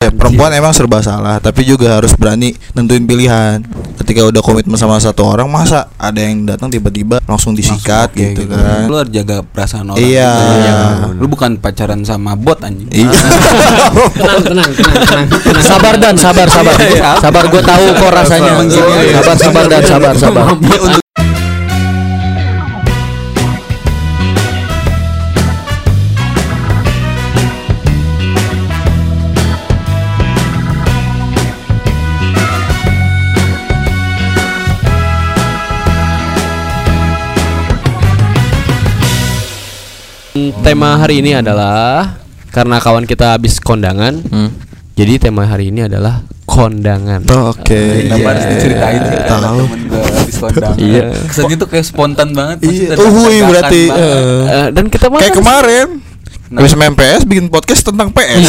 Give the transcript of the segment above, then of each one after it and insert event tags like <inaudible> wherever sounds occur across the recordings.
Ya, perempuan emang serba salah, tapi juga harus berani nentuin pilihan. Ketika udah komitmen sama satu orang, masa ada yang datang tiba-tiba langsung disikat Oke, gitu, kan? Lu harus jaga perasaan orang. Iya. juga. Iya. Lu bukan pacaran sama bot anjing. Iya. <laughs> tenang tenang tenang tenang, tenang. Sabar dan sabar sabar. Sabar gue tahu kok rasanya. Sabar sabar dan sabar sabar. Tema hari ini adalah karena kawan kita habis kondangan Hmm. jadi tema hari ini adalah kondangan Oke. Kenapa harus diceritain sih karena Tahu. temen gue habis kondangan Iya. Kesannya tuh kayak spontan banget Iya. maksudnya Uhuy dadakan berarti. eh. Eh, dan kita mah Kayak kemarin Habis main PS bikin podcast tentang PS.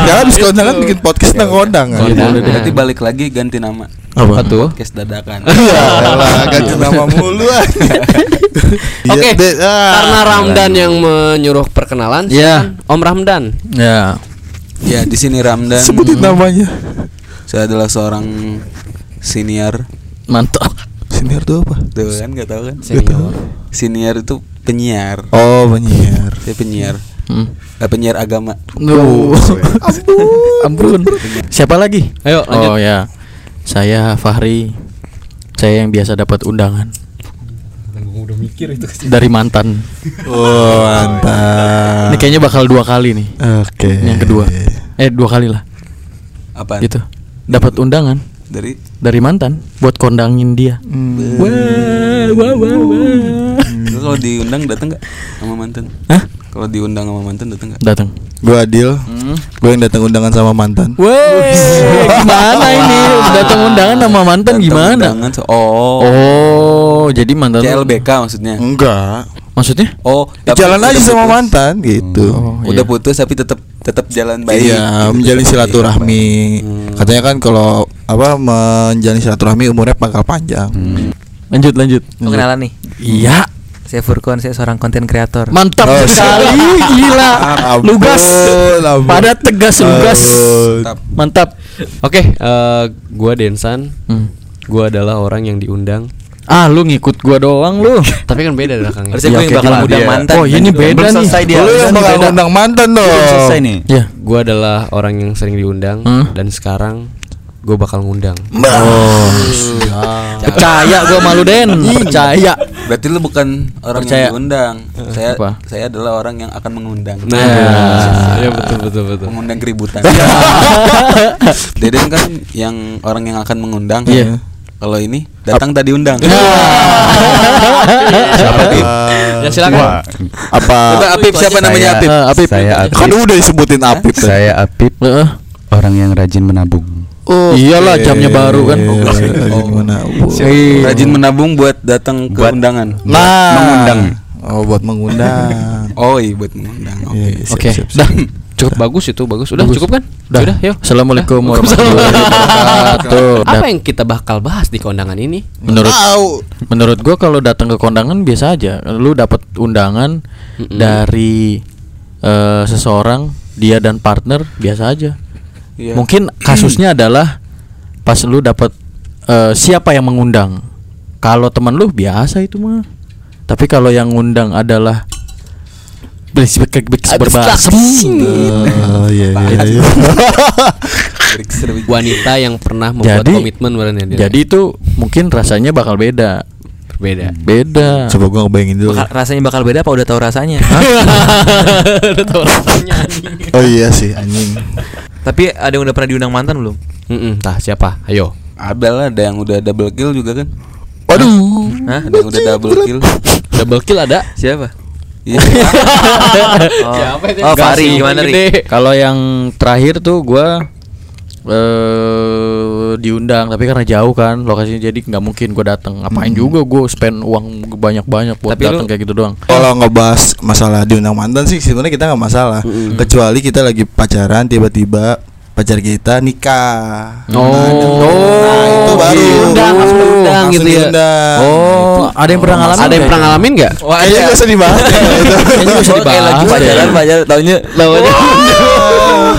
Ya <laughs> habis kondangan bikin podcast tentang kondangan. Iya. Boleh, Berarti balik lagi ganti nama Apa? Apa tuh? Podcast dadakan Ya <laughs> elah, ganti nama mulu <laughs> Iya, Oke, deh, ah. karena Ramdan yang menyuruh perkenalan, Ya. silakan. Om Ramdan. Ya. Ya di sini Ramdan Sebutin namanya. Saya adalah seorang senior Mantap. Senior tuh apa? Tuh kan gak tahu kan Senior. Senior itu penyiar Oh, penyiar. Saya penyiar Hmm. Eh, Penyiar agama Nuh. <laughs> Ampun. Siapa lagi? Ayo lanjut. Oh ya. Saya Fahri. Saya yang biasa dapat undangan Udah mikir itu. dari mantan. Oh, mantap. Ini kayaknya bakal dua kali nih. Oke. Yang kedua. Eh dua kali lah. Apa? Gitu. Dapat undangan Dari dari mantan buat kondangin dia. Hmm. Wah, wah, wah, wah. Lu kalau diundang datang nggak sama mantan? Hah? Kalau diundang sama mantan datang nggak? Datang. Gue Adil. Gue yang datang undangan sama mantan. Woi, <laughs> gimana ini? Datang undangan sama mantan Datang gimana? undangan so- oh, Oh, jadi mantan lu- CLBK maksudnya. Enggak. Maksudnya? Oh, tapi Jalan aja udah sama putus. mantan gitu. Oh, Udah iya. putus tapi tetap tetap jalan baik. Iya, gitu. menjalin silaturahmi. Hmm. Katanya kan kalau apa menjalin silaturahmi umurnya bakal panjang. Hmm. Lanjut, lanjut. Oh, kenalan nih. Iya. Saya Furkon, saya seorang konten kreator. Mantap Oh, sekali, gila. Ampun, Lugas. ampun. Pada tegas lugas. Mantap. Oke, eh, gua Densan. Hmm. Gua adalah orang yang diundang. Ah, lu ngikut gua doang lu. <laughs> Tapi kan beda belakangnya. Harusnya gue Iya, yang oke, bakal undang Iya. mantan. Oh, ini beda nih. selesai dia. Lu yang bakal undang mantan dong. selesai nih. Ya. Gua adalah orang yang sering diundang Hmm. dan sekarang gue bakal ngundang. Oh. Percaya gua malu Den. Percaya. Berarti lu bukan orang Percaya. yang diundang. Saya Apa? saya adalah orang yang akan mengundang. Nah, ya betul betul betul. mengundang keributan. <laughs> Deden kan yang orang yang akan mengundang. Iya. Kalau ini datang tadi undang. Siapa Apip? Ya silakan. Apa? Coba Apip siapa namanya Apip? Apip. Saya Apip. Kan udah disebutin Apip. Saya Apip, Heeh. orang yang rajin menabung. Oh, Iyalah, jamnya baru kan. Rajin Oh. menabung. Iya. Rajin menabung buat datang ke Buat- undangan. Nah, Mengundang. Oh, buat mengundang. <laughs> Oh iya buat mengundang. Oke. Iya, siap, Oke, dah. Cukup bagus itu, bagus. Udah Bagus. cukup kan? Dah. Sudah, yuk. Assalamualaikum warahmatullahi wabarakatuh. Apa yang kita bakal bahas di kondangan ini? menurut Tahu. menurut gua kalau datang ke kondangan biasa aja. Lu dapat undangan Mm-mm. dari eh, seseorang, dia dan partner biasa aja. Iya. Mungkin <clears throat> kasusnya adalah pas lu dapat eh, siapa yang mengundang. Kalau teman lu biasa itu mah. Tapi kalau yang ngundang adalah berbasem. Oh iya iya. iya. Wanita yang pernah membuat Jadi- komitmen dia. Jadi itu mungkin rasanya bakal beda. berbeda. Beda. Coba gua ngebayangin dulu. Bakal- rasanya bakal beda apa udah tahu rasanya? <laughs> Udah tahu rasanya anjing. Oh iya sih anjing. Tapi ada yang udah pernah diundang mantan belum? Mm-mm, tah siapa? Ayo. Ada lah ada yang udah double kill juga kan? Waduh. Hah? Ada yang udah double kill. Double kill ada? Siapa? Iya. <laughs> Oh, Siapa itu? oh Fari sih, gimana. Ri? Kalau yang terakhir tuh gua eh diundang tapi karena jauh kan lokasinya jadi nggak mungkin gua datang. Ngapain juga gua spend uang banyak-banyak buat Tapi datang lu- kayak gitu doang. Kalau ngebahas masalah diundang mantan sih sebenarnya kita nggak masalah. Kecuali kita lagi pacaran tiba-tiba pacar kita nikah. Oh. Nah, itu baru Diundang, langsung diundang Langsung gitu ya. diundang. Oh, ada yang pernah ngalamin? Ada yang nggak pernah ngalamin nggak? Wah, Kayaknya ada. gak usah dibahas. Kayaknya nggak usah Oh, kayak lagi dibahas pacaran pacaran taunya Lawannya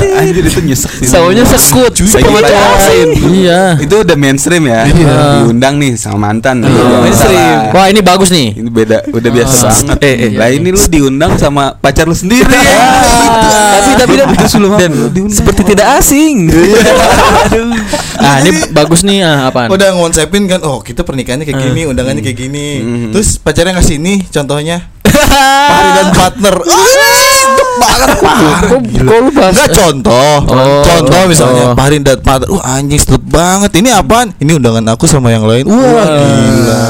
Anjir itu nyesek sih. Saunya sekut lain. Iya. Itu udah mainstream ya. Iya. Diundang nih sama mantan. Iya. Mainstream. Wah, ini bagus nih. Ini beda, udah biasa Ah. banget. Eh, eh. Lah ini lu diundang sama pacar lu sendiri. Tapi tapi dan seperti tidak asing. Aduh. <laughs> Ah, ini bagus nih ah, apaan? Udah ngonsepin kan, oh kita pernikahannya kayak gini, undangannya kayak gini. Hmm. Terus pacarnya ngasih ini contohnya. <laughs> Pari dan partner. Banget parah. Kok kok lu bahas? Enggak contoh. Oh, contoh misalnya oh. Pari dan partner. Wah anjing sedep banget. Ini apaan? Ini undangan aku sama yang lain. Wah, gila. <laughs>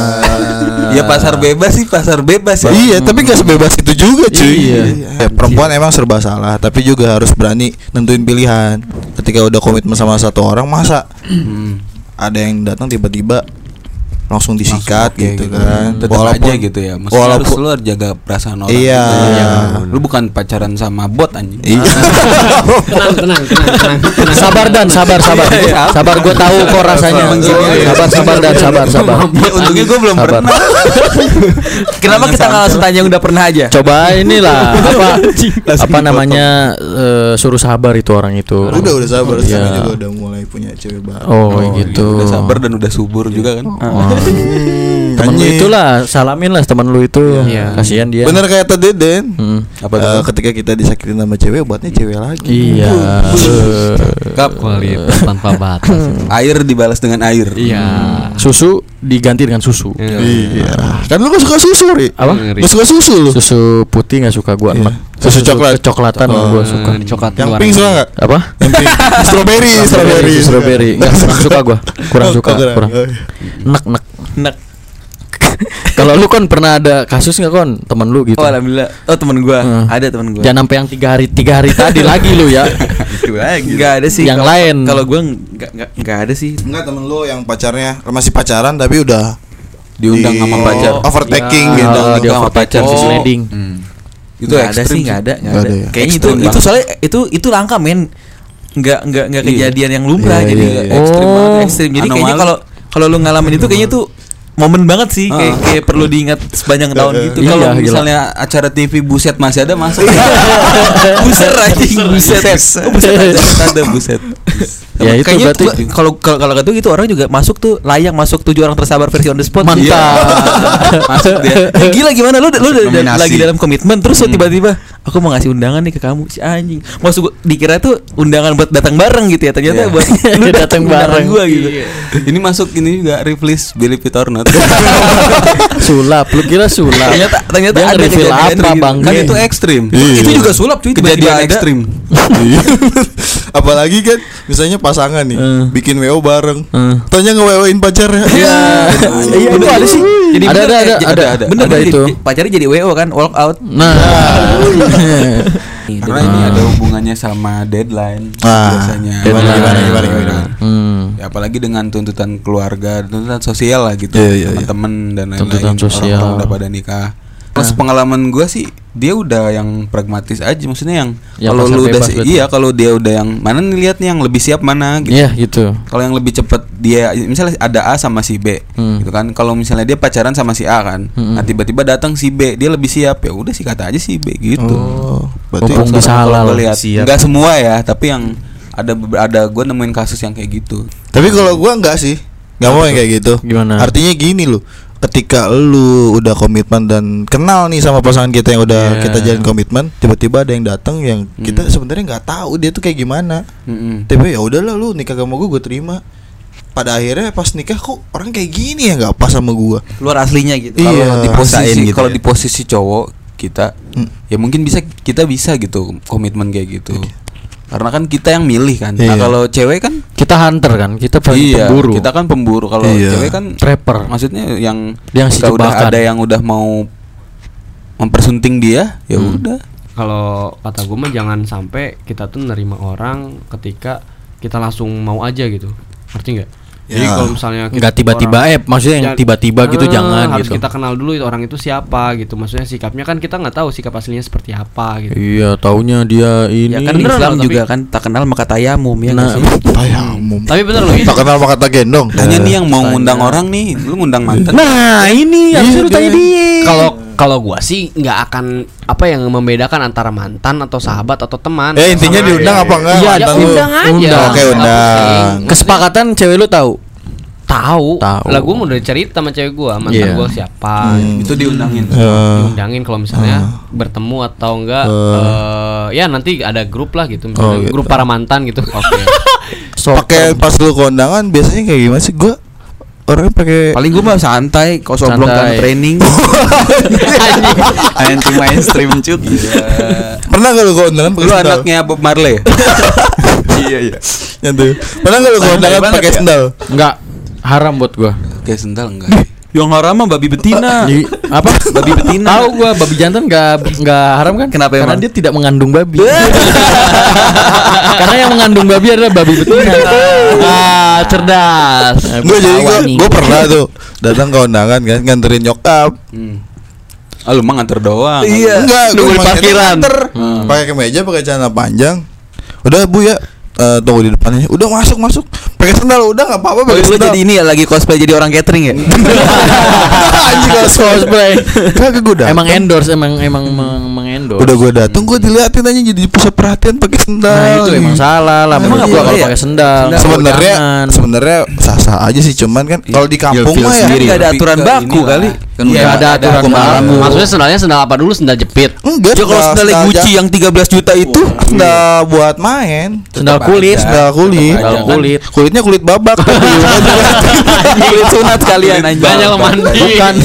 Ya pasar bebas sih, pasar bebas ya. Iya, tapi gak sebebas itu juga cuy. Iya. Ya, perempuan emang serba salah, tapi juga harus berani nentuin pilihan. Ketika udah komitmen sama satu orang, masa Hmm. ada yang datang tiba-tiba langsung disikat Langsung oke gitu, kan. Tetap aja gitu ya. Maksudnya harus walaupun- lu harus jaga perasaan orang. Iya. gitu. Iya. Lu bukan pacaran sama bot anjing. Iya. <laughs> Tenang, tenang, tenang, tenang. Sabar dan sabar sabar. Iya. Sabar gue tahu kok rasanya. Ya. Sabar sabar dan sabar sabar. Ya, untungnya gue belum Sabar. pernah. Kenapa kita nggak langsung tanya yang udah pernah aja? Coba inilah <laughs> apa apa namanya eh, suruh sabar itu orang itu. udah udah sabar, Iya. sekarang juga udah mulai punya cewek baru. Oh, gitu. Udah sabar dan udah subur juga kan. Oh. Temen lu itulah, salamin lah temen lu itu. Iya. Kasihan dia. Bener kayak tadi Den. Hmm. Apa? Eh, ketika kita disakitin sama cewek, buatnya cewek lagi. Iya. <laughs> Eh, Kap, Kualitas tanpa batas. <laughs> air dibalas dengan air. Iya. Susu diganti dengan susu. Iya. Kan lu gak suka susu, Ri? Apa? Gak suka susu lu. Susu putih nggak suka gua Iya. enak. Susu coklat. Kecoklatan Oh. gua suka. Eh, coklat Yang pink suka enggak? Apa? Yang pink. <laughs> strawberry, strawberry. Susu strawberry. Nggak kurang suka gua. Kurang Oh, suka. kurang. Oh. Nek nek. Nek. Kalau lu kon pernah ada kasus nggak kon temen lu gitu? Oh alhamdulillah. Oh temen gua, Hmm. ada temen gua. Jangan sampai yang tiga hari tiga hari tadi <laughs> lagi lu ya. Itu lagi. Enggak ada sih. Yang Kalau- lain. Kalau gua enggak enggak enggak ada sih. Enggak temen lu yang pacarnya masih pacaran tapi udah Diundang sama di- pacar. Overtaking Ya, gitu. dia sama overtaking, Oh. sliding. Hmm. Itu Itu ada sih, enggak ada, enggak Nggak ada. ada ya? Kayaknya itu itu soalnya itu itu langka men. Enggak enggak enggak Iya. kejadian yang lumrah Iya, jadi iya, iya. ekstrim Oh. banget, ekstrim. Jadi kayaknya kalau kalau lu ngalamin itu kayaknya tuh momen banget sih kayak, Ah. kayak perlu diingat sepanjang tahun gitu. Iya, Kalau gila. misalnya acara TV buset masih ada masuk. <laughs> buset anjing buset. Oh, buset ada, ada buset. Ya, itu Kayaknya berarti- kalau kalau kalau gitu gitu orang juga masuk tuh layak masuk tujuh orang tersabar versi on the spot. Mantap. Iya. <laughs> masuk dia. Eh, Gila gimana lu lu udah- udah Nominasi. lagi dalam komitmen terus lu tiba-tiba aku mau ngasih undangan nih ke kamu si anjing. Maksud gua dikira tuh undangan buat datang bareng gitu ya. Ternyata Iya. buat lu <laughs> Datang bareng gua gitu. Ini masuk ini juga Riflis Believe It Not. <laughs> sulap, lu kira sulap. Ternyata ternyata Dia ada kejadian apa. Bang? kan Iya. itu ekstrim. Itu juga sulap cuy Kejadian ada. ekstrim. Iya. <laughs> Apalagi kan misalnya pasangan nih Eh. bikin WO bareng. Eh. Tanya nge-WO-in pacarnya. <laughs> Iya. Iya, itu ada sih. Jadi ada, bener ada, ada, ada, ada. Bener ada bener, itu. pacarnya jadi WO kan walk out. Nah, Karena ini ada hubungannya sama deadline Ah, biasanya. deadline. Gimana, gimana, gimana? hmm. Ya, apalagi dengan tuntutan keluarga, tuntutan sosial lah gitu, Iya, iya, iya. teman-teman dan lain-lain. Tuntutan sosial. Orang-orang udah pada nikah. Pas pengalaman gua sih dia udah yang pragmatis aja, maksudnya yang, Yang kalau lu udah berarti. iya kalau dia udah yang mana nih lihat nih yang lebih siap mana gitu. Iya gitu. Kalau yang lebih cepet dia misalnya ada A sama si B Hmm. gitu kan. Kalau misalnya dia pacaran sama si A kan. Hmm. Nah, tiba-tiba datang si B, dia lebih siap. Ya udah sih kata aja si B gitu. Oh, berarti halal. gua lihat Siap. enggak semua ya, tapi yang ada ada gue nemuin kasus yang kayak gitu. Tapi kalau gua enggak sih. Enggak mau yang kayak gitu. Gimana? Artinya gini loh. Ketika lu udah komitmen dan kenal nih sama pasangan kita yang udah Iya. kita jalin komitmen, tiba-tiba ada yang datang yang kita Hmm. sebenarnya nggak tahu dia tuh kayak gimana. Mm-mm. Tapi ya udahlah lu nikah sama gua gue terima. Pada akhirnya pas nikah kok orang kayak gini ya nggak pas sama gua. Luar aslinya gitu. Iya. Kalau di posisi gitu kalau ya. di posisi cowok kita Hmm. ya mungkin bisa kita bisa gitu komitmen kayak gitu. Karena kan kita yang milih kan. Iya. Nah, kalau cewek kan Kita hunter kan, kita iya, pemburu. kita kan pemburu. Kalau Iya. cewek kan Trapper. maksudnya yang Dia ngasih ketika udah ada yang udah mau mempersunting dia, ya Hmm. udah. Kalau kata gue mah jangan sampai kita tuh nerima orang ketika kita langsung mau aja gitu. Ngerti nggak? Jadi Ya. kalau misalnya kita Nggak tiba-tiba orang- eh maksudnya yang Jangan- tiba-tiba gitu Ah, jangan harus gitu. kita kenal dulu itu orang itu siapa gitu. Maksudnya sikapnya kan kita nggak tahu sikap aslinya seperti apa gitu. Iya, taunya dia ini. Ya kan Islam loh, tapi- juga kan tak kenal maka tayamum ya Nah? <laughs> Tayamum. Tapi bener loh. Tak kenal maka gendong. Tanya nih yang mau ngundang orang nih, lu ngundang mantan. Nah, ini Iya, lu dia- tanya dia. Kalau Kalau gua sih nggak akan apa yang membedakan antara mantan atau sahabat atau teman. Eh intinya Sama- diundang apa enggak? Iya, ya undang aja. Undang. Oke, undang. Kesepakatan cewek lu tahu? tahu. Tahu. Lah gua mau udah cerita sama cewek gua, mantan Iya. gua siapa. Hmm. Itu diundangin. Eh, Diundangin kalau misalnya bertemu atau enggak eh, ya nanti ada grup lah gitu, misalnya Oh, gitu. grup para mantan gitu. Oke. <laughs> pakai pas lu kondangan biasanya kayak gimana sih? Gua orangnya pakai Paling gue mah santai, kalau soblong kan training. <laughs> Anti mainstream cut. pernah gak lu kondangan pakai Lu anaknya Bob Marley. <laughs> iya iya. Nyantai. Pernah gak lu kondangan banget pakai ya? sendal? Enggak. Haram buat gua. Kayak sendal enggak? Yang haram mah babi betina. <laughs> Di apa? Babi betina. Tahu gua babi jantan enggak enggak haram kan? Kenapa Karena emang? dia tidak mengandung babi. <laughs> Karena yang mengandung babi adalah babi betina. ah, cerdas. Gue jadi gue Ketawa nih. gue pernah tuh datang ke kondangan kan nganterin nyokap. Hmm. Ah lu mah nganter doang. Enggak, nunggu gue di parkiran. Pakai kemeja, pakai celana panjang. Udah Bu ya, eh, tunggu di depannya. Udah masuk masuk. Pakai sendal udah nggak apa-apa Oh, pakai lu sendal. jadi ini ya lagi cosplay jadi orang catering ya? <laughs> Anjing <laughs> kalau Cosplay. Kagak gue Emang endorse emang emang meng- mengendorse. Udah gue dateng gue diliatin aja jadi pusat perhatian pakai sendal. Nah, itu emang salah lah Emang boleh kalau pakai sendal. Sebenarnya sebenarnya sah-sah aja sih cuman kan kalau di kampung mah ya. Nggak ada aturan baku kali. Kan Iya, udah ada aturan hukum. Maksudnya sendalnya sendal apa dulu? Sendal jepit. enggak Ya kalau sendal Gucci aja. yang 13 juta itu sendal buat main Sendal kulit, sendal kulit Sendal kulit. kulitnya kulit babak <laughs> <laughs> kulit sunat kalian anjing. Banyak mandi. Bukan.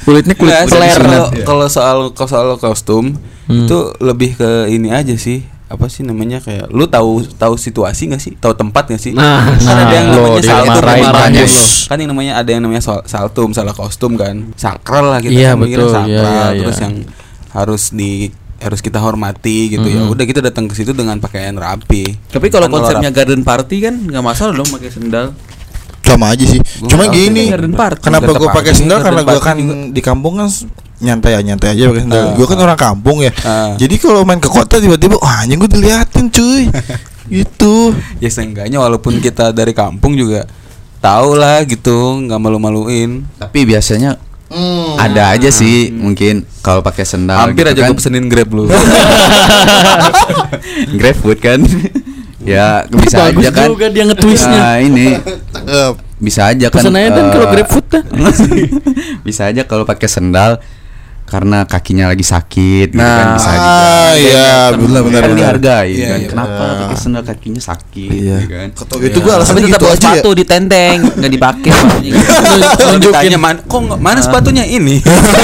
Kulitnya kulit peler. kalau kalau soal kalau soal kostum Hmm. itu lebih ke ini aja sih apa sih namanya kayak lu tahu tahu situasi nggak sih tahu tempat nggak sih Nah, kan ada yang lo namanya saltum bagus. lo. kan yang namanya ada yang namanya soal- saltum salah kostum kan sakral lah kita Iya, kan mikirnya betul. sakral Iya, iya, terus iya. yang harus di harus kita hormati gitu ya Mhm. udah kita datang ke situ dengan pakaian rapi Tapi kalau Kan konsepnya rapi- garden party kan nggak masalah dong pakai sendal. sama aja sih Gua cuma gini kenapa gue pakai sendal karena gue kan juga. di kampung kan nyantai ya nyantai aja pakai sendal Ah. gue kan orang kampung ya Ah. jadi kalau main ke kota tiba-tiba wah anjing gue diliatin cuy <laughs> gitu ya seenggaknya walaupun kita dari kampung juga tahu lah gitu nggak malu-maluin Tapi biasanya ada aja sih mungkin kalau pakai sendal hampir gitu aja kan. gue pesenin grab lu <laughs> GrabFood kan. ya bisa Bagus aja kan. juga dia nge-twistnya. Nah, ini bisa aja kan. Pesan aja eh, kalau GrabFood dah. <laughs> bisa aja kalau pakai sendal karena kakinya lagi sakit gitu kan Nah, bisa juga. ah iya benar benar kan dihargai Iya, kan. iya. Kenapa pakai sendal kakinya sakit Iya. gitu kan. itu gue alasannya Tapi tetap gitu bawa aja ya. sepatu ditenteng, nggak dipakai. <laughs> Kalau ditanya man, kok mana sepatunya ini?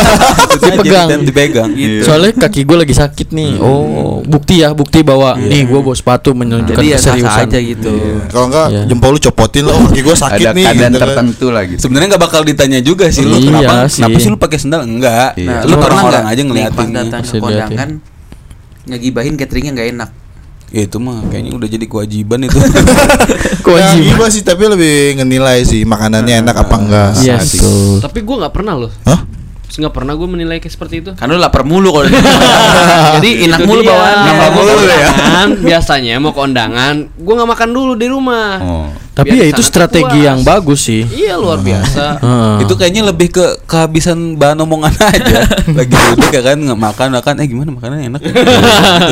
<laughs> Dipegang. Dipegang. Iya. Soalnya kaki gue lagi sakit nih. Oh, bukti ya, bukti bahwa nih gue bawa sepatu menunjukkan Jadi sah keseriusan. aja gitu. kalau enggak Iya. jempol lu copotin lo kaki gue sakit Ada nih keadaan gitu kan. tertentu lah gitu. Sebenarnya nggak bakal ditanya juga sih lu Iya kenapa sih. kenapa sih lu pakai sendal? Enggak. Iya. Lu pernah orang-orang nggak aja ngeliatin. pas datang ke kondangan ngegibahin cateringnya nggak enak. Ya itu mah kayaknya udah jadi kewajiban itu. <laughs> Ya, gimana sih tapi lebih ngenilai sih makanannya enak apa enggak Iya, betul. Tapi gue nggak pernah loh. Hah? Terus nggak pernah gue menilai kayak seperti itu. Kan lu lapar mulu kalau <laughs> Jadi enak mulu dia. bawaan. Mau mulu ya. Biasanya mau kondangan, gue nggak makan dulu di rumah. Oh. Tapi Biar ya itu strategi puas. yang bagus sih. Iya luar biasa. Itu kayaknya lebih ke kehabisan bahan omongan <laughs> aja. Lagi duduk ya kan nggak makan makan eh gimana makanannya enak. ya? Gitu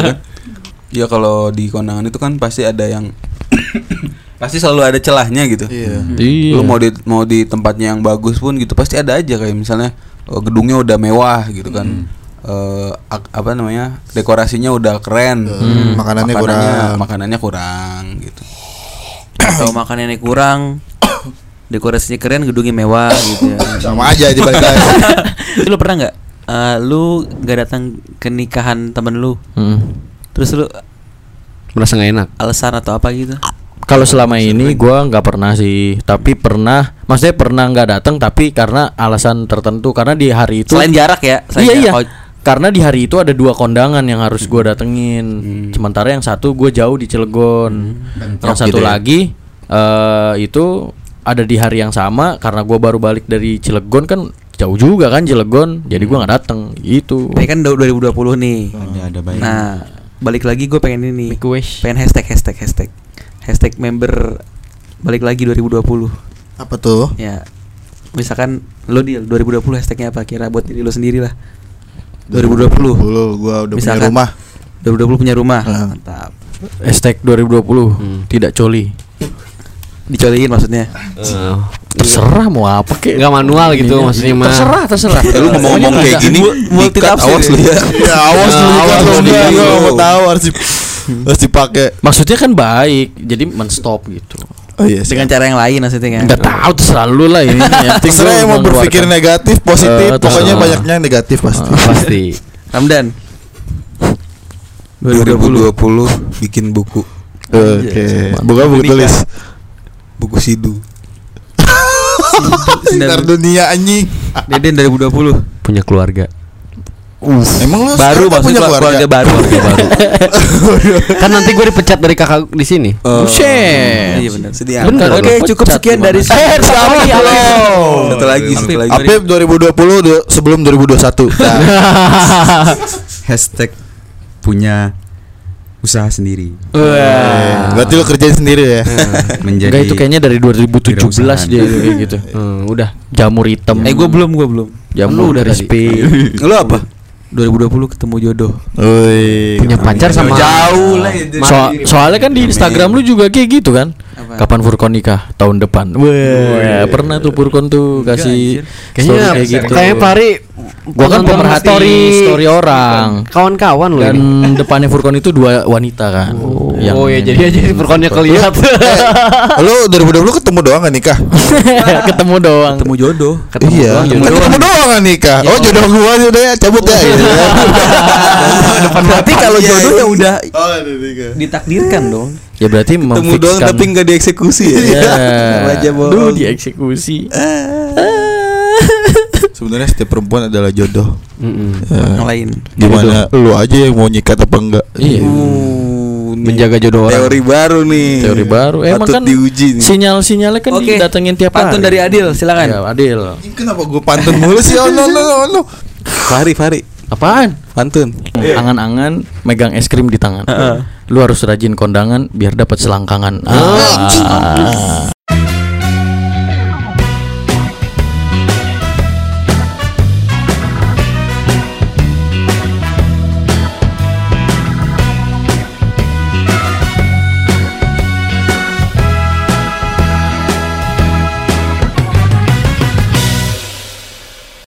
kan. Ya kalau di kondangan itu kan pasti ada yang <coughs> pasti selalu ada celahnya gitu. iya Iya. Lu mau di mau di tempatnya yang bagus pun gitu pasti ada aja kayak misalnya gedungnya udah mewah gitu kan. Eh, ak- apa namanya? dekorasinya udah keren. Hmm, makanannya kurang. Makanannya kurang gitu. Kalau makanannya kurang, <coughs> dekorasinya keren, gedungnya mewah gitu ya. <coughs> sama aja di balik <coughs> Itu lu pernah nggak? eh, lu nggak datang ke nikahan temen lu, Hmm. terus lu Merasa nggak enak. alasan atau apa gitu? Kalau selama ini gua nggak pernah sih, tapi pernah, maksudnya pernah nggak datang, tapi karena alasan tertentu, karena di hari itu. Selain jarak ya? Selain iya iya. jarak. Oh, Karena di hari itu ada dua kondangan yang harus gua datengin. Sementara yang satu gue jauh di Cilegon, yang Bentrok satu gitu ya? lagi eh itu ada di hari yang sama karena gua baru balik dari Cilegon kan jauh juga kan Cilegon, jadi gua nggak dateng. Gitu. Ini kan 2020 nih. Ada ada baik. Nah, balik lagi gue pengen ini. Make a wish. Pengen hashtag hashtag hashtag hashtag member balik lagi 2020 apa tuh ya misalkan lo di 2020 hashtagnya apa kira buat diri lo sendiri lah 2020. 20 gua udah punya Misalkan. rumah. 2020 punya rumah. Nah. Mantap. Hashtag 2020 tidak coli. Dicoliin maksudnya. Eh, Terserah mau apa kek. Nggak manual gitu Ininya. maksudnya mah. Terserah, terserah. <laughs> Lu ngomong-ngomong kayak gini, multi tafsir awas ya. lu ya. <laughs> Ya awas Nah, dulu awas gua Iya. nggak mau tahu harus <laughs> harus dipakai. Maksudnya kan baik, jadi men-stop gitu. Oh iya. Dengan cara yang lain maksudnya kan. Enggak tahu terserah lu lah ini. <laughs> Yang penting Terserah yang mau berpikir negatif, positif, Eh, pokoknya terserah. banyaknya negatif pasti. Pasti. <laughs> Ramdan. 2020 bikin buku Oke. Bukan buku tulis. buku sidu. Sinar dunia anjing. Deden 2020. Punya keluarga. Emang lu Baru maksudnya keluarga, keluarga baru. <laughs> kan nanti gue dipecat dari kakak di sini. Buset. Iya benar. Sedih Bener, Oke, lu cukup sekian gimana? dari Eh, selamat ya Satu lagi, satu lagi. Apip 2020 du- sebelum 2021. Nah, <laughs> <laughs> Hashtag punya usaha sendiri. eh, berarti lu kerjain sendiri ya. Menjadi Enggak itu kayaknya dari 2017 Wirausahaan. dia kayak gitu. Hmm, udah. Jamur hitam. Eh gue belum, gue belum. jamur Lu udah crispy. Lu apa? 2020 ketemu jodoh. Woi. Punya pacar sama Jauh lah itu. So- soalnya kan di Instagram lu juga kayak gitu kan. Apa? Kapan Furkon nikah? Tahun depan. Wah, pernah tuh Furkon tuh kasih Kayaknya story kayak gitu. kayak Pari Gua kan pemerhati story orang. Kawan-kawan loh Dan ini. <laughs> depannya Furkon itu dua wanita kan. Yang oh ya jadi aja <laughs> perkonnya kelihatan. Lu 2020 ketemu doang gak nikah? <laughs> ketemu doang. Ketemu jodoh. iya. doang, Ketemu, jodoh. ketemu doang gak nikah. Oh jodoh gua udah ya cabut ya. gitu ya. Berarti kalau jodoh ya udah Oh ditakdirkan dong. Ya berarti Temu doang tapi nggak dieksekusi ya. <laughs> Ya. Aja Duh, dieksekusi. Sebenarnya setiap perempuan adalah jodoh. Mm-mm. Yang lain. Gimana lu aja yang mau nyikat apa enggak? Iya. Uh. Menjaga jodoh orang. Teori baru nih. Teori baru. Emang Patut kan diuji nih. sinyal-sinyalnya kan Oke. didatengin tiap Pantun hari. dari Adil, silakan. Ya, Adil. Ini Kenapa gua pantun mulu sih? Oh no no no no. Fari, Fari. Apaan? Pantun. Angan-angan megang es krim di tangan. Lu harus rajin kondangan biar dapat selangkangan. Ah.